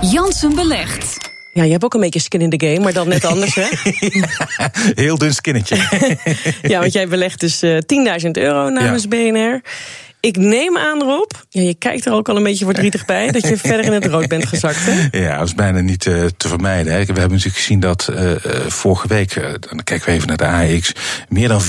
Jansen belegt. Ja, je hebt ook een beetje skin in the game, maar dan net anders, hè? Heel dun skinnetje. ja, want jij belegt dus uh, 10.000 euro namens ja. BNR. Ik neem aan, Rob, ja, je kijkt er ook al een beetje verdrietig bij, dat je verder in het rood bent gezakt. Hè? Ja, dat is bijna niet uh, te vermijden. Hè. We hebben natuurlijk gezien dat uh, vorige week, dan kijken we even naar de AEX, meer dan 4%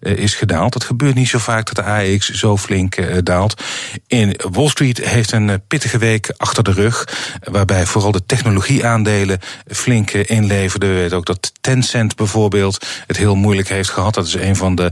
is gedaald. Dat gebeurt niet zo vaak dat de AEX zo flink daalt. In Wall Street heeft een pittige week achter de rug, waarbij vooral de technologieaandelen flink inleverden. We weten ook dat Tencent bijvoorbeeld het heel moeilijk heeft gehad. Dat is een van de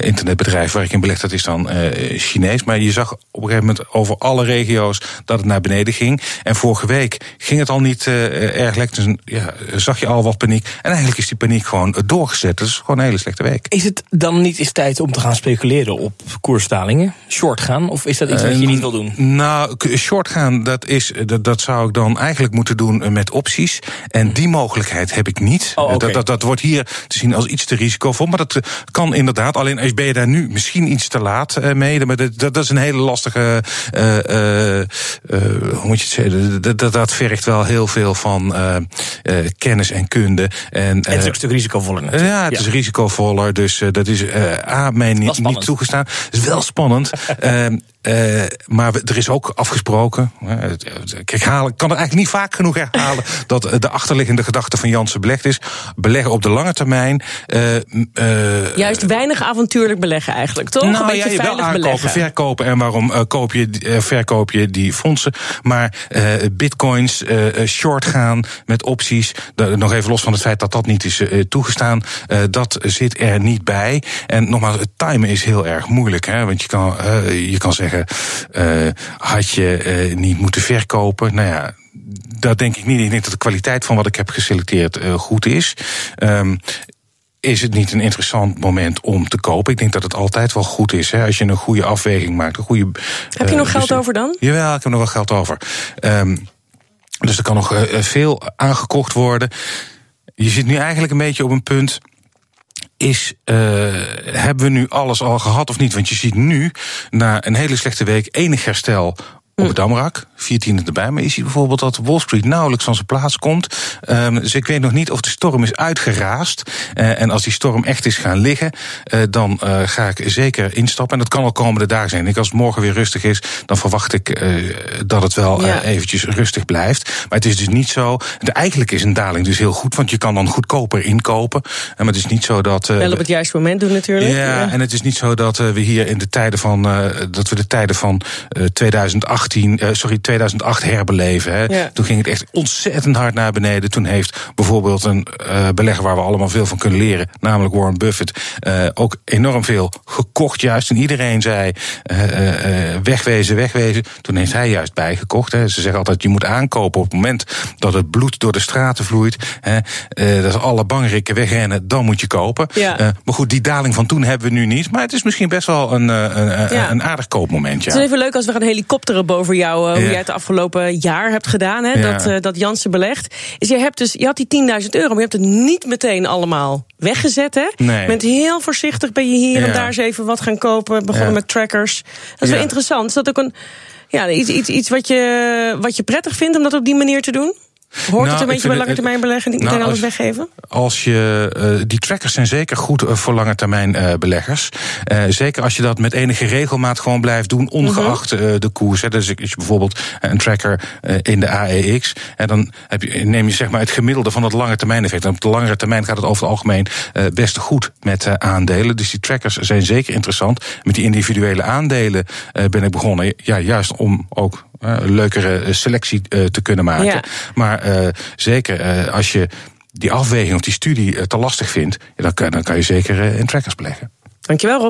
internetbedrijven waar ik in beleg. Dat is dan uh, Chinees. Maar je zag op een gegeven moment over alle regio's dat het naar beneden ging. En vorige week ging het al niet uh, erg lekker. Dus ja, zag je al wat paniek. En eigenlijk is die paniek gewoon doorgezet. Dat is gewoon een hele slechte week. Is het dan niet eens tijd om te gaan speculeren op koersdalingen? Short gaan? Of is dat iets wat je niet wil doen? Nou, short gaan, dat, is, dat, dat zou ik dan eigenlijk moeten doen met opties. En die mogelijkheid heb ik niet. Oh, okay. dat, dat, dat wordt hier te zien als iets te risicovol. Maar dat kan inderdaad. Alleen als ben je daar nu misschien iets te laat mee. Maar dat, dat is een hele lastige. Uh, uh, hoe moet je het zeggen? Dat, dat, dat vergt wel heel veel van kennis en kunde. En, en het is ook een stuk risicovoller. Natuurlijk. Ja, het ja. is risicovoller. Dus dat is A, mij niet, niet toegestaan. Het is wel spannend. Uh, maar er is ook afgesproken. Ik kan het eigenlijk niet vaak genoeg herhalen. dat de achterliggende gedachte van Jansen belegd is. Beleggen op de lange termijn. Uh, uh, Juist weinig avontuurlijk beleggen eigenlijk, toch? Nou, een beetje ja, veilig wel aankopen, beleggen. verkopen. En waarom koop je, verkoop je die fondsen? Maar bitcoins, short gaan met opties. nog even los van het feit dat dat niet is toegestaan. dat zit er niet bij. En nogmaals, het timen is heel erg moeilijk. Hè? Want je kan, je kan zeggen. Uh, had je uh, niet moeten verkopen? Nou ja, dat denk ik niet. Ik denk dat de kwaliteit van wat ik heb geselecteerd uh, goed is. Um, is het niet een interessant moment om te kopen? Ik denk dat het altijd wel goed is. Hè, als je een goede afweging maakt. Een goede, heb je nog geld over dan? Jawel, ik heb nog wel geld over. Um, dus er kan nog veel aangekocht worden. Je zit nu eigenlijk een beetje op een punt is, uh, hebben we nu alles al gehad of niet? Want je ziet nu, na een hele slechte week, enig herstel op het Damrak. Vier tienden erbij. Maar je ziet bijvoorbeeld dat Wall Street nauwelijks van zijn plaats komt. Um, dus ik weet nog niet of de storm is uitgeraasd. Uh, en als die storm echt is gaan liggen, uh, dan uh, ga ik zeker instappen. En dat kan al komende dagen zijn. Ik als het morgen weer rustig is, dan verwacht ik dat het wel ja. eventjes rustig blijft. Maar het is dus niet zo. De, eigenlijk is een daling dus heel goed, want je kan dan goedkoper inkopen. maar het is niet zo dat. wel op het juiste moment doen natuurlijk. Ja, ja. en het is niet zo dat we hier in de tijden van. dat we de tijden van 2008. 18, uh, sorry, 2008 herbeleven. Hè. Ja. Toen ging het echt ontzettend hard naar beneden. Toen heeft bijvoorbeeld een uh, belegger waar we allemaal veel van kunnen leren, namelijk Warren Buffett, uh, ook enorm veel gekocht juist. En iedereen zei wegwezen, wegwezen. Toen heeft hij juist bijgekocht. Hè. Ze zeggen altijd, je moet aankopen op het moment dat het bloed door de straten vloeit. Hè. dat is alle bangrikken wegrennen, dan moet je kopen. Ja. maar goed, die daling van toen hebben we nu niet. Maar het is misschien best wel een, een, Ja. een aardig koopmoment. Ja. Het is even leuk als we gaan helikopteren boven jou, uh, hoe jij het afgelopen jaar hebt gedaan, hè, dat, uh, dat Jansen belegt. Is je, hebt dus, je had die 10.000 euro, maar je hebt het niet meteen allemaal weggezet. Hè? Nee. Je bent heel voorzichtig, ben je hier en daar eens even wat gaan kopen. Begonnen met trackers. Dat is wel interessant. Is dat ook een, ja, iets, iets, iets wat, je, wat je prettig vindt om dat op die manier te doen? Hoort Nou, het een ik beetje bij lange termijn beleggen, niet nou, meteen alles als- weggeven? Als je, uh, die trackers zijn zeker goed uh, voor lange termijn uh, beleggers. Uh, zeker als je dat met enige regelmaat gewoon blijft doen, ongeacht uh, de koers. Hè. Dus als je bijvoorbeeld een tracker in de AEX, en dan heb je, neem je zeg maar het gemiddelde van het lange termijn effect. En op de langere termijn gaat het over het algemeen best goed met aandelen. Dus die trackers zijn zeker interessant. Met die individuele aandelen ben ik begonnen, ja, juist om ook een leukere selectie uh, te kunnen maken. Ja. Maar uh, zeker uh, als je die afweging of die studie te lastig vindt, dan, kan, dan kan je zeker in trackers beleggen. Dankjewel Rob.